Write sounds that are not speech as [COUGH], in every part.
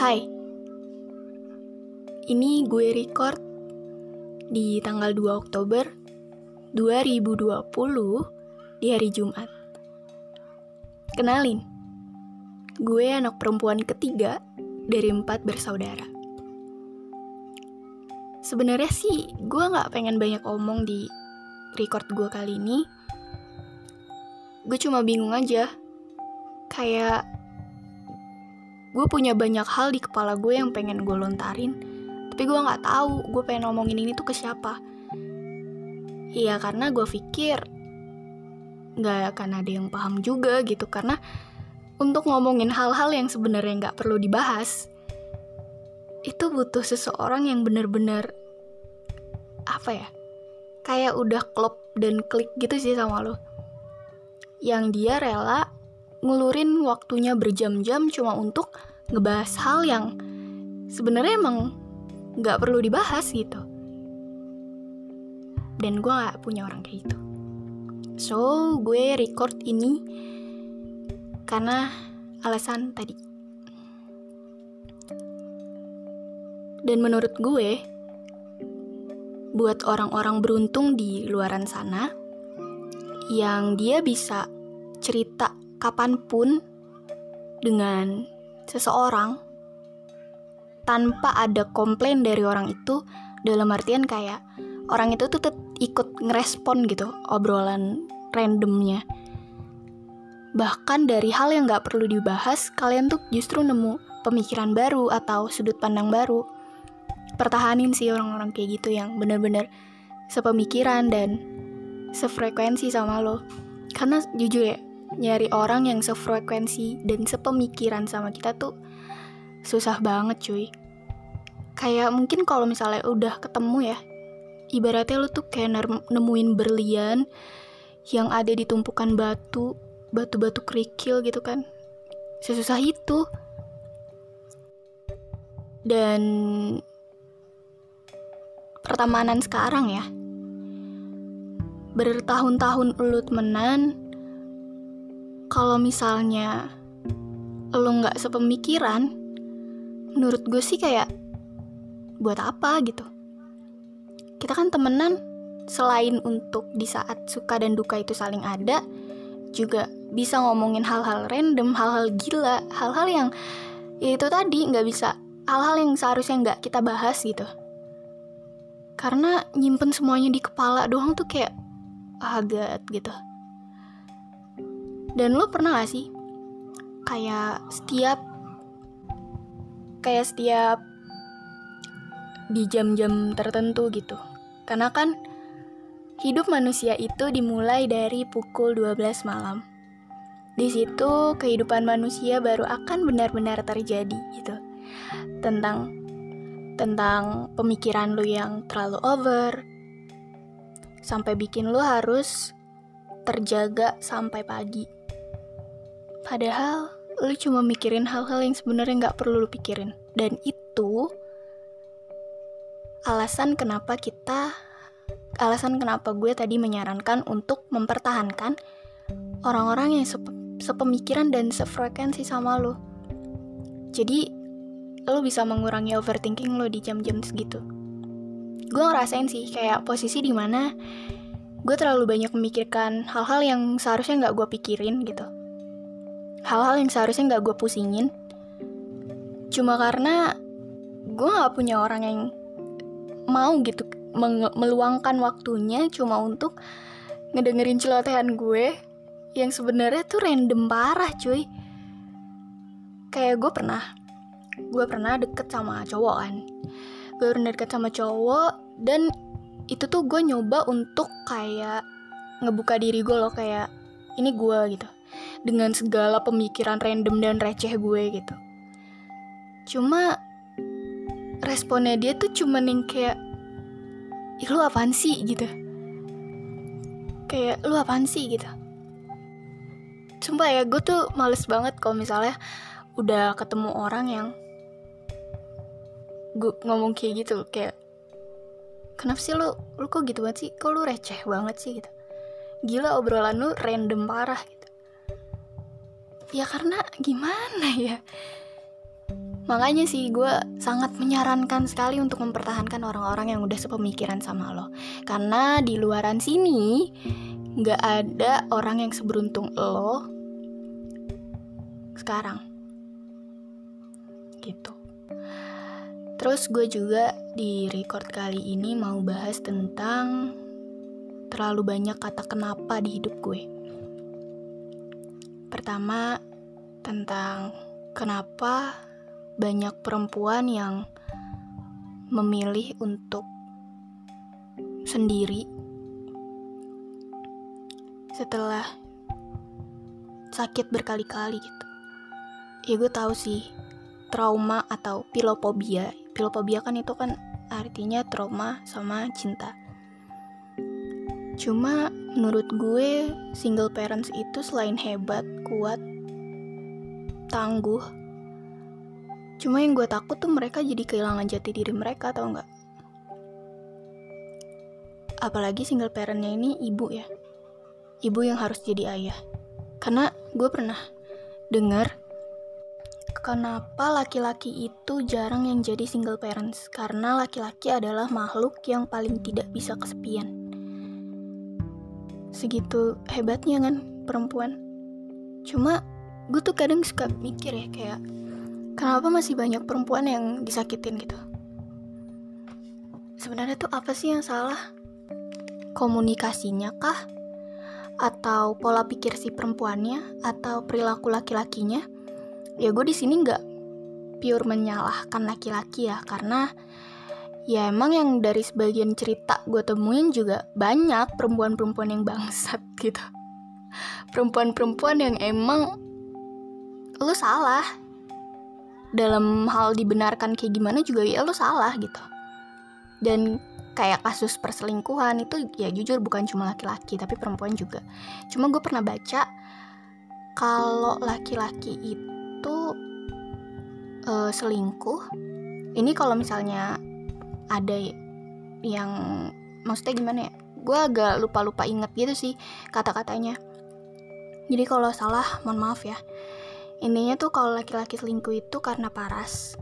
Hai, ini gue record di tanggal 2 Oktober 2020 di hari Jumat. Kenalin, gue anak perempuan ketiga dari empat bersaudara. Sebenarnya sih gue nggak pengen banyak omong di record gue kali ini. Gue cuma bingung aja, kayak gue punya banyak hal di kepala gue yang pengen gue lontarin. Tapi gue nggak tahu gue pengen ngomongin ini tuh ke siapa. Iya karena gue pikir nggak akan ada yang paham juga gitu. Karena untuk ngomongin hal-hal yang sebenarnya nggak perlu dibahas itu butuh seseorang yang bener-bener apa ya kayak udah klop dan klik gitu sih sama lo. Yang dia rela ngulurin waktunya berjam-jam cuma untuk ngebahas hal yang sebenarnya emang nggak perlu dibahas gitu. Dan gue gak punya orang kayak gitu. So, gue record ini karena alasan tadi. Dan menurut gue, buat orang-orang beruntung di luaran sana, yang dia bisa cerita kapan pun dengan seseorang tanpa ada komplain dari orang itu dalam artian kayak orang itu tuh ikut ngerespon gitu obrolan randomnya. Bahkan dari hal yang gak perlu dibahas kalian tuh justru nemu pemikiran baru atau sudut pandang baru. Pertahanin sih orang-orang kayak gitu yang bener-bener sepemikiran dan sefrekuensi sama lo. Karena jujur ya nyari orang yang sefrekuensi dan sepemikiran sama kita tuh susah banget cuy. Kayak mungkin kalau misalnya udah ketemu ya ibaratnya lu tuh kayak nemuin berlian yang ada di tumpukan batu batu-batu kerikil gitu kan. Sesusah itu. Dan pertemanan sekarang ya bertahun-tahun lu temenan kalau misalnya lo nggak sepemikiran, menurut gue sih kayak buat apa gitu. Kita kan temenan selain untuk di saat suka dan duka itu saling ada, juga bisa ngomongin hal-hal random, hal-hal gila, hal-hal yang ya itu tadi nggak bisa, hal-hal yang seharusnya nggak kita bahas gitu. Karena nyimpen semuanya di kepala doang tuh kayak agak gitu. Dan lo pernah gak sih kayak setiap kayak setiap di jam-jam tertentu gitu. Karena kan hidup manusia itu dimulai dari pukul 12 malam. Di situ kehidupan manusia baru akan benar-benar terjadi gitu. Tentang tentang pemikiran lu yang terlalu over sampai bikin lu harus terjaga sampai pagi Padahal lu cuma mikirin hal-hal yang sebenarnya nggak perlu lu pikirin. Dan itu alasan kenapa kita, alasan kenapa gue tadi menyarankan untuk mempertahankan orang-orang yang sep sepemikiran dan sefrekuensi sama lo. Jadi lo bisa mengurangi overthinking lo di jam-jam segitu. Gue ngerasain sih kayak posisi di mana gue terlalu banyak memikirkan hal-hal yang seharusnya nggak gue pikirin gitu hal-hal yang seharusnya nggak gue pusingin. Cuma karena gue nggak punya orang yang mau gitu meluangkan waktunya cuma untuk ngedengerin celotehan gue yang sebenarnya tuh random parah cuy. Kayak gue pernah gue pernah deket sama cowok kan. Gue pernah deket sama cowok dan itu tuh gue nyoba untuk kayak ngebuka diri gue loh kayak ini gue gitu dengan segala pemikiran random dan receh gue gitu. Cuma responnya dia tuh cuman yang kayak Ih, lu apaan sih gitu. Kayak lu apaan sih gitu. Sumpah ya, gue tuh males banget kalau misalnya udah ketemu orang yang gue ngomong kayak gitu kayak kenapa sih lu lu kok gitu banget sih kok lu receh banget sih gitu gila obrolan lu random parah gitu ya karena gimana ya? Makanya sih gue sangat menyarankan sekali untuk mempertahankan orang-orang yang udah sepemikiran sama lo. Karena di luaran sini nggak ada orang yang seberuntung lo sekarang. Gitu. Terus gue juga di record kali ini mau bahas tentang terlalu banyak kata kenapa di hidup gue pertama tentang kenapa banyak perempuan yang memilih untuk sendiri setelah sakit berkali-kali gitu. Ya gue tahu sih trauma atau pilopobia. Pilopobia kan itu kan artinya trauma sama cinta. Cuma menurut gue single parents itu selain hebat, kuat, tangguh, Cuma yang gue takut tuh mereka jadi kehilangan jati diri mereka tau nggak? Apalagi single parentnya ini ibu ya. Ibu yang harus jadi ayah. Karena gue pernah dengar kenapa laki-laki itu jarang yang jadi single parents. Karena laki-laki adalah makhluk yang paling tidak bisa kesepian. Segitu hebatnya kan perempuan. Cuma gue tuh kadang suka mikir ya kayak kenapa masih banyak perempuan yang disakitin gitu? Sebenarnya tuh apa sih yang salah? Komunikasinya kah? Atau pola pikir si perempuannya? Atau perilaku laki-lakinya? Ya gue di sini nggak pure menyalahkan laki-laki ya karena ya emang yang dari sebagian cerita gue temuin juga banyak perempuan-perempuan yang bangsat [LAUGHS] gitu. Perempuan-perempuan yang emang lu salah. Dalam hal dibenarkan kayak gimana juga ya lo salah gitu. Dan kayak kasus perselingkuhan itu ya jujur bukan cuma laki-laki tapi perempuan juga. Cuma gue pernah baca kalau laki-laki itu uh, selingkuh ini kalau misalnya ada yang maksudnya gimana ya gue agak lupa-lupa inget gitu sih kata-katanya jadi kalau salah mohon maaf ya Intinya tuh kalau laki-laki selingkuh itu karena paras.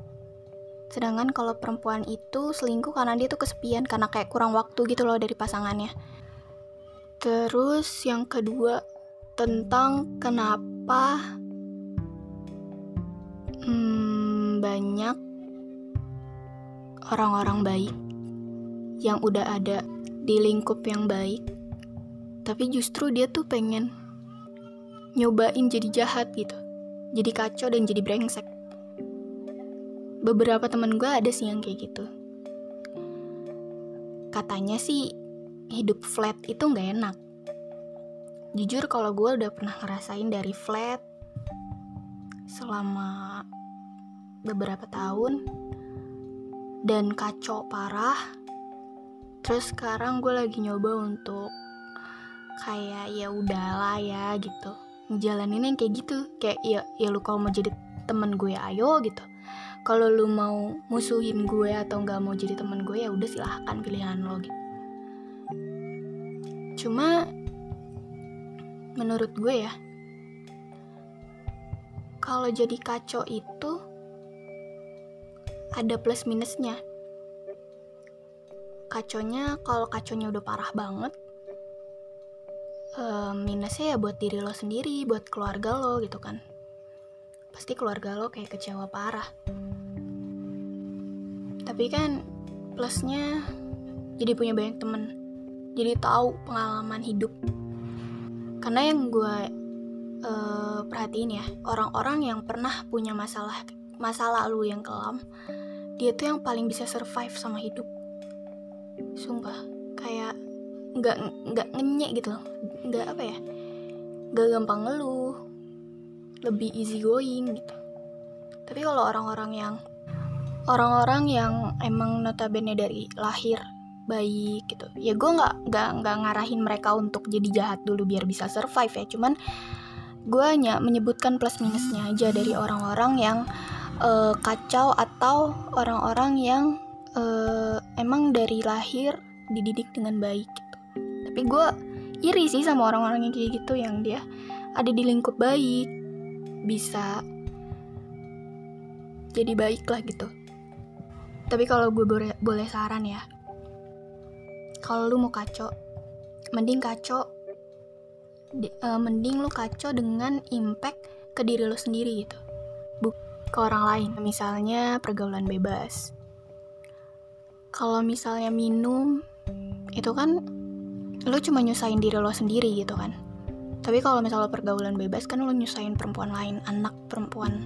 Sedangkan kalau perempuan itu selingkuh karena dia tuh kesepian karena kayak kurang waktu gitu loh dari pasangannya. Terus yang kedua tentang kenapa hmm, banyak orang-orang baik yang udah ada di lingkup yang baik, tapi justru dia tuh pengen nyobain jadi jahat gitu jadi kacau dan jadi brengsek. Beberapa temen gue ada sih yang kayak gitu. Katanya sih hidup flat itu nggak enak. Jujur kalau gue udah pernah ngerasain dari flat selama beberapa tahun dan kacau parah. Terus sekarang gue lagi nyoba untuk kayak ya udahlah ya gitu. Ngejalanin yang kayak gitu. Kayak ya ya lu kalau mau jadi temen gue ayo gitu. Kalau lu mau musuhin gue atau nggak mau jadi temen gue ya udah silahkan pilihan lo gitu. Cuma menurut gue ya kalau jadi kacau itu ada plus minusnya kaconya kalau kaconya udah parah banget uh, minusnya ya buat diri lo sendiri, buat keluarga lo gitu kan. Pasti keluarga lo kayak kecewa parah. Tapi kan plusnya jadi punya banyak temen, jadi tahu pengalaman hidup. Karena yang gue uh, perhatiin ya, orang-orang yang pernah punya masalah masa lalu yang kelam, dia tuh yang paling bisa survive sama hidup. Sumpah, kayak nggak nggak ngenyek gitu loh. Nggak apa ya? Nggak gampang ngeluh. Lebih easy going gitu. Tapi kalau orang-orang yang orang-orang yang emang notabene dari lahir baik gitu ya gue nggak nggak nggak ngarahin mereka untuk jadi jahat dulu biar bisa survive ya. Cuman gue hanya menyebutkan plus minusnya aja dari orang-orang yang uh, kacau atau orang-orang yang uh, emang dari lahir dididik dengan baik tapi gue iri sih sama orang-orang yang kayak gitu yang dia ada di lingkup baik bisa jadi baik lah gitu. Tapi kalau gue boleh, boleh saran ya kalau lu mau kacau mending kacau di, uh, mending lu kacau dengan impact ke diri lu sendiri gitu. Buk ke orang lain. Misalnya pergaulan bebas. Kalau misalnya minum itu kan lu cuma nyusahin diri lo sendiri gitu kan. Tapi kalau misalnya pergaulan bebas kan lu nyusahin perempuan lain anak perempuan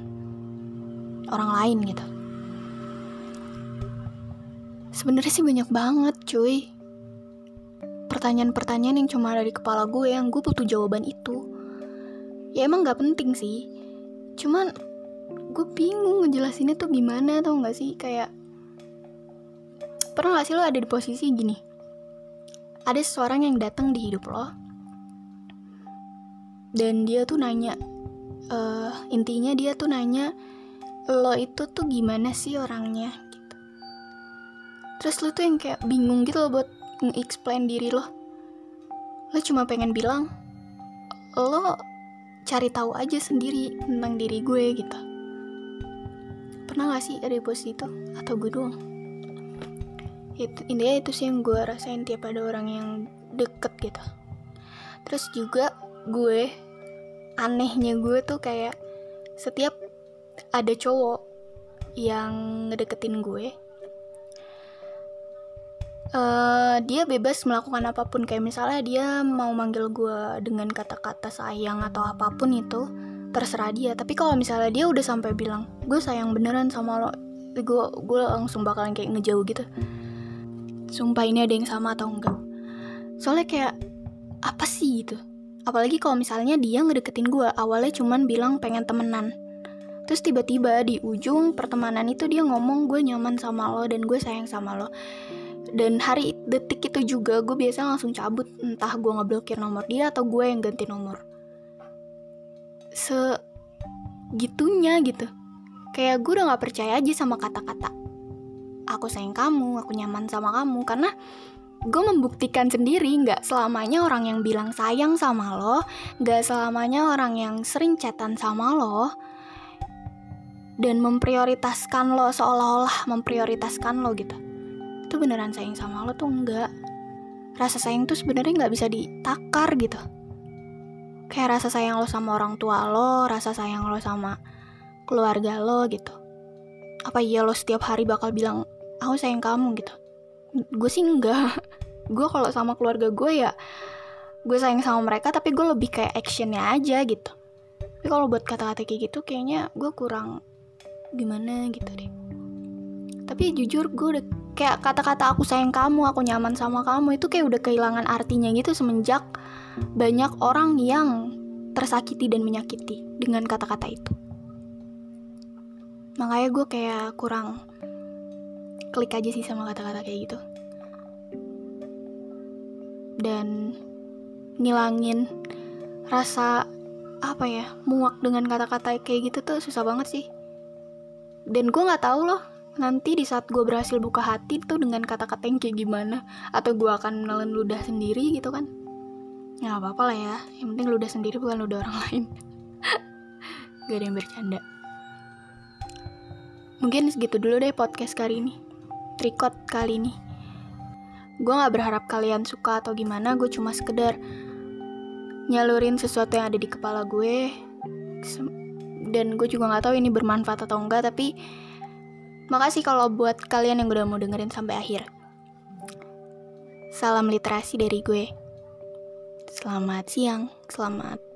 orang lain gitu. Sebenarnya sih banyak banget cuy. Pertanyaan-pertanyaan yang cuma ada di kepala gue yang gue butuh jawaban itu. Ya emang gak penting sih. Cuman gue bingung ngejelasinnya tuh gimana tau gak sih? Kayak pernah gak sih lo ada di posisi gini? Ada seseorang yang datang di hidup lo dan dia tuh nanya uh, intinya dia tuh nanya lo itu tuh gimana sih orangnya? Gitu. Terus lo tuh yang kayak bingung gitu loh buat nge-explain diri lo. Lo cuma pengen bilang lo cari tahu aja sendiri tentang diri gue gitu pernah gak sih ada di itu? Atau gue doang? Itu intinya itu sih yang gue rasain tiap ada orang yang deket gitu. Terus juga gue anehnya gue tuh kayak setiap ada cowok yang ngedeketin gue uh, dia bebas melakukan apa pun. Kayak misalnya dia mau manggil gue dengan kata-kata sayang atau apa pun itu terserah dia. Tapi kalau misalnya dia udah sampai bilang gue sayang beneran sama lo gue gue langsung bakalan kayak ngejauh gitu. Sumpah ini ada yang sama atau enggak? Soalnya kayak apa sih gitu? Apalagi kalau misalnya dia ngedeketin gue awalnya cuman bilang pengen temenan. Terus tiba-tiba di ujung pertemanan itu dia ngomong gue nyaman sama lo dan gue sayang sama lo. Dan hari detik itu juga gue biasa langsung cabut entah gue ngeblokir nomor dia atau gue yang ganti nomor segitunya gitu. Kayak gue udah gak percaya aja sama kata-kata. Aku sayang kamu aku nyaman sama kamu. Karena gue membuktikan sendiri nggak selamanya orang yang bilang sayang sama lo nggak selamanya orang yang sering chatan sama lo. Dan memprioritaskan lo seolah-olah memprioritaskan lo gitu. Itu beneran sayang sama lo tuh enggak. Rasa sayang tuh sebenarnya nggak bisa ditakar gitu kayak rasa sayang lo sama orang tua lo rasa sayang lo sama keluarga lo gitu. Apa iya lo setiap hari bakal bilang aku sayang kamu gitu. Gue sih enggak. [LAUGHS] Gue kalau sama keluarga gue ya gue sayang sama mereka tapi gue lebih kayak actionnya aja gitu. Tapi kalau buat kata-kata kayak gitu kayaknya gue kurang gimana gitu deh. Tapi jujur gue udah kayak kata-kata aku sayang kamu, aku nyaman sama kamu itu kayak udah kehilangan artinya gitu semenjak banyak orang yang tersakiti dan menyakiti dengan kata-kata itu. Makanya gue kayak kurang klik aja sih sama kata-kata kayak gitu. Dan ngilangin rasa apa ya muak dengan kata-kata kayak gitu tuh susah banget sih. Dan gue nggak tahu loh nanti di saat gue berhasil buka hati tuh dengan kata-kata yang kayak gimana atau gue akan menelan ludah sendiri gitu kan ya apa apa lah ya. Yang penting ludah sendiri bukan ludah orang lain. [LAUGHS] Gak ada yang bercanda. Mungkin segitu dulu deh podcast kali ini. Trikot kali ini. Gue gak berharap kalian suka atau gimana gue cuma sekedar nyalurin sesuatu yang ada di kepala gue. Dan gue juga gak tahu ini bermanfaat atau enggak tapi Makasih kalau buat kalian yang udah mau dengerin sampai akhir. Salam literasi dari gue. Selamat siang, selamat